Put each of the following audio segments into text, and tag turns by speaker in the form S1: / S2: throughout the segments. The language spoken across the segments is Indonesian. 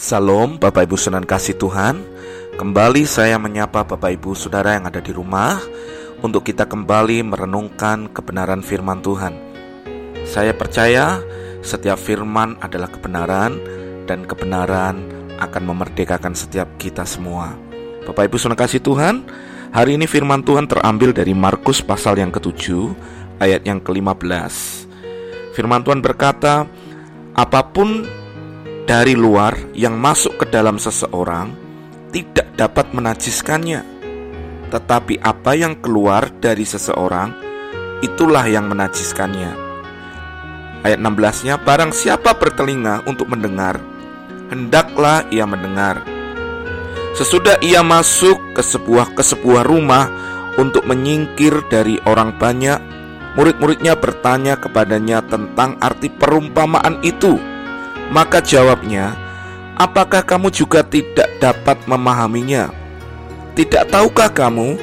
S1: Salam Bapak Ibu Sunan kasih Tuhan. Kembali saya menyapa Bapak Ibu Saudara yang ada di rumah Untuk kita kembali merenungkan kebenaran firman Tuhan. Saya percaya setiap firman adalah kebenaran Dan kebenaran akan memerdekakan setiap kita semua. Bapak Ibu Sunan kasih Tuhan Hari ini firman Tuhan terambil dari Markus pasal yang ketujuh Ayat yang ke-15 Firman Tuhan berkata Apa pun dari luar yang masuk ke dalam seseorang tidak dapat menajiskannya. Tetapi apa yang keluar dari seseorang itulah yang menajiskannya. Ayat 16-nya barang siapa bertelinga untuk mendengar hendaklah ia mendengar. Sesudah ia masuk ke sebuah ke sebuah rumah untuk menyingkir dari orang banyak, murid-muridnya bertanya kepadanya tentang arti perumpamaan itu. Maka jawabnya, "Apakah kamu juga tidak dapat memahaminya? Tidak tahukah kamu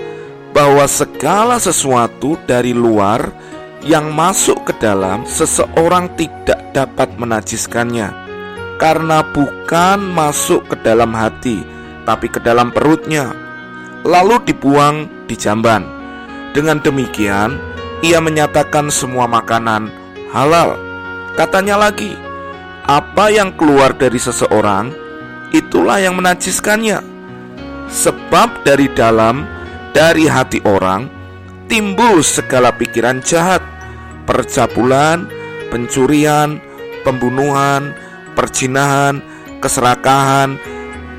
S1: bahwa segala sesuatu dari luar yang masuk ke dalam seseorang tidak dapat menajiskannya, karena bukan masuk ke dalam hati, tapi ke dalam perutnya, lalu dibuang di jamban. Dengan demikian, ia menyatakan semua makanan halal." Katanya lagi, apa yang keluar dari seseorang, itulah yang menajiskannya. Sebab dari dalam, dari hati orang, timbul segala pikiran jahat, percabulan, pencurian, pembunuhan, perjinahan, keserakahan,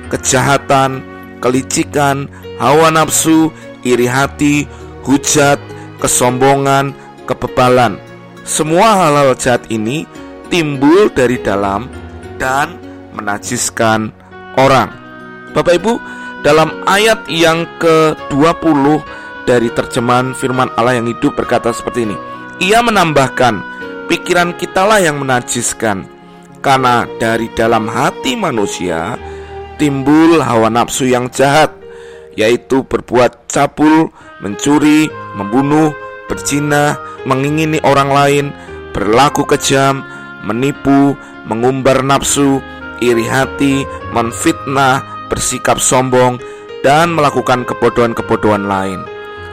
S1: kejahatan, kelicikan, hawa nafsu, iri hati, hujat, kesombongan, kebebalan. Semua hal-hal jahat ini timbul dari dalam dan menajiskan orang. Bapak Ibu, dalam ayat yang ke-20 dari terjemahan firman Allah yang hidup berkata seperti ini. Ia menambahkan, pikiran kitalah yang menajiskan. Karena dari dalam hati manusia timbul hawa nafsu yang jahat, yaitu berbuat cabul, mencuri, membunuh, berzina, mengingini orang lain, berlaku kejam, menipu, mengumbar nafsu, iri hati, menfitnah, bersikap sombong, dan melakukan kebodohan-kebodohan lain.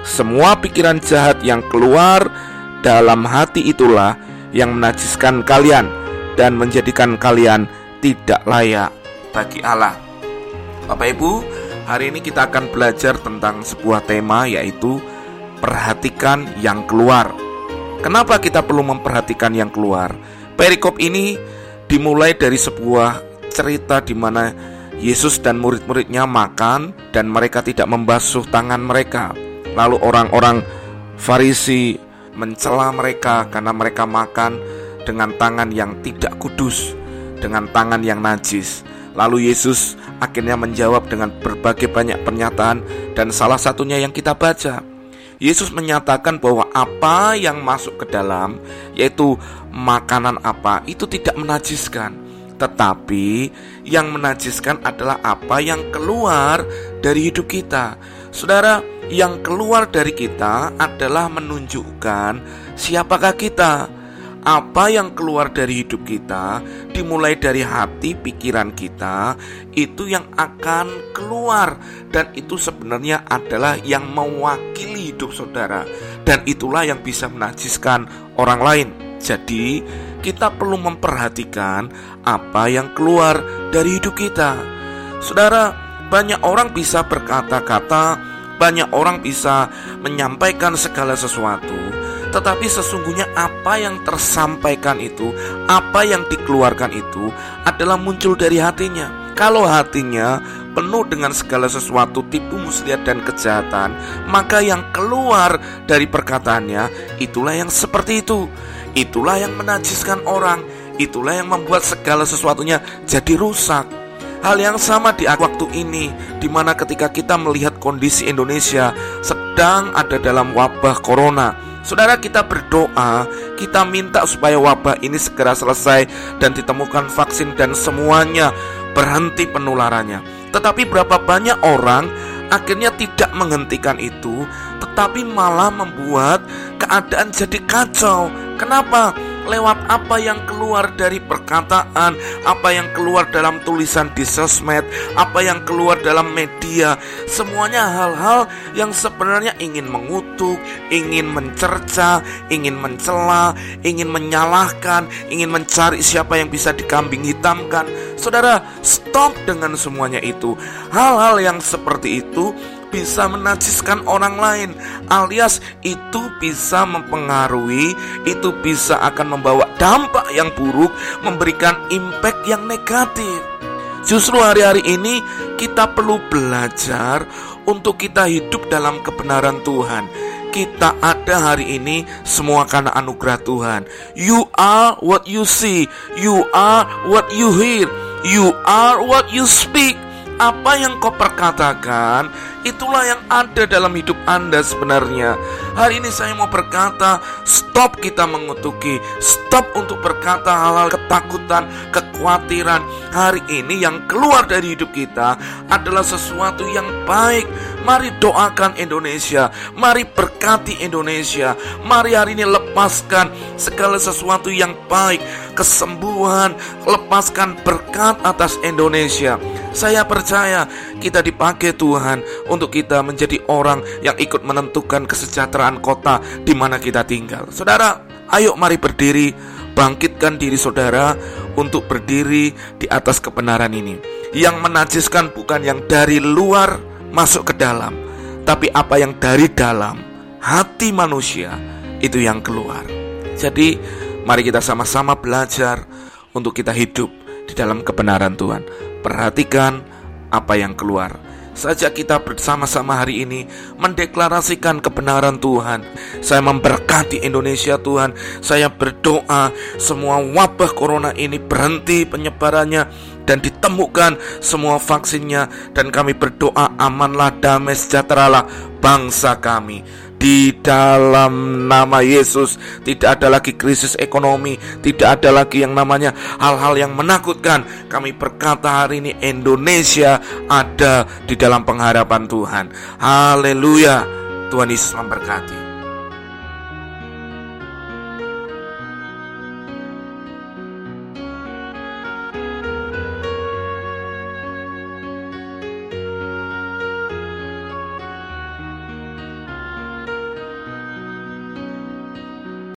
S1: Semua pikiran jahat yang keluar dalam hati itulah yang menajiskan kalian dan menjadikan kalian tidak layak bagi Allah. Bapak Ibu, hari ini kita akan belajar tentang sebuah tema yaitu perhatikan yang keluar. Kenapa kita perlu memperhatikan yang keluar? Perikop ini dimulai dari sebuah cerita di mana Yesus dan murid-muridnya makan dan mereka tidak membasuh tangan mereka. Lalu orang-orang Farisi mencela mereka karena mereka makan dengan tangan yang tidak kudus, dengan tangan yang najis. Lalu Yesus akhirnya menjawab dengan berbagai banyak pernyataan dan salah satunya yang kita baca Yesus menyatakan bahwa apa yang masuk ke dalam, yaitu makanan apa, itu tidak menajiskan, tetapi yang menajiskan adalah apa yang keluar dari hidup kita. Saudara, yang keluar dari kita adalah menunjukkan siapakah kita. Apa yang keluar dari hidup kita, dimulai dari hati, pikiran kita, itu yang akan keluar, dan itu sebenarnya adalah yang mewakili hidup saudara, dan itulah yang bisa menajiskan orang lain. Jadi, kita perlu memperhatikan apa yang keluar dari hidup kita, saudara. Banyak orang bisa berkata-kata, banyak orang bisa menyampaikan segala sesuatu, tetapi sesungguhnya apa yang tersampaikan itu, apa yang dikeluarkan itu adalah muncul dari hatinya. Kalau hatinya penuh dengan segala sesuatu tipu muslihat dan kejahatan, maka yang keluar dari perkataannya itulah yang seperti itu. Itulah yang menajiskan orang, itulah yang membuat segala sesuatunya jadi rusak. Hal yang sama di waktu ini, di mana ketika kita melihat kondisi Indonesia sedang ada dalam wabah corona, Saudara kita berdoa, kita minta supaya wabah ini segera selesai dan ditemukan vaksin dan semuanya berhenti penularannya. Tetapi berapa banyak orang akhirnya tidak menghentikan itu, tetapi malah membuat keadaan jadi kacau. Kenapa? Lewat apa yang keluar dari perkataan, apa yang keluar dalam tulisan di sosmed, apa yang keluar dalam media, semuanya hal-hal yang sebenarnya ingin mengutuk, ingin mencerca, ingin mencela, ingin menyalahkan, ingin mencari siapa yang bisa dikambing hitamkan. Saudara, stop dengan semuanya itu. Hal-hal yang seperti itu bisa menajiskan orang lain, alias itu bisa mempengaruhi, itu bisa akan membawa dampak yang buruk, memberikan impact yang negatif. Justru hari-hari ini kita perlu belajar untuk kita hidup dalam kebenaran Tuhan. Kita ada hari ini semua karena anugerah Tuhan. You are what you see, you are what you hear, you are what you speak. Apa yang kau perkatakan, itulah yang ada dalam hidup Anda sebenarnya. Hari ini saya mau berkata, stop kita mengutuki, stop untuk berkata hal-hal ketakutan, kekhawatiran. Hari ini yang keluar dari hidup kita adalah sesuatu yang baik. Mari doakan Indonesia, mari berkati Indonesia, mari hari ini lepaskan segala sesuatu yang baik, kesembuhan, lepaskan berkat atas Indonesia. Saya percaya kita dipakai Tuhan untuk kita menjadi orang yang ikut menentukan kesejahteraan kota di mana kita tinggal. Saudara, ayo mari berdiri, bangkitkan diri saudara untuk berdiri di atas kebenaran ini. Yang menajiskan bukan yang dari luar masuk ke dalam, tapi apa yang dari dalam hati manusia itu yang keluar. Jadi, mari kita sama-sama belajar untuk kita hidup di dalam kebenaran Tuhan. Perhatikan apa yang keluar. Saja kita bersama-sama hari ini mendeklarasikan kebenaran Tuhan. Saya memberkati Indonesia Tuhan. Saya berdoa semua wabah corona ini berhenti penyebarannya dan ditemukan semua vaksinnya dan kami berdoa amanlah damai sejahteralah bangsa kami di dalam nama Yesus tidak ada lagi krisis ekonomi, tidak ada lagi yang namanya hal-hal yang menakutkan. Kami berkata hari ini Indonesia ada di dalam pengharapan Tuhan. Haleluya. Tuhan Yesus memberkati.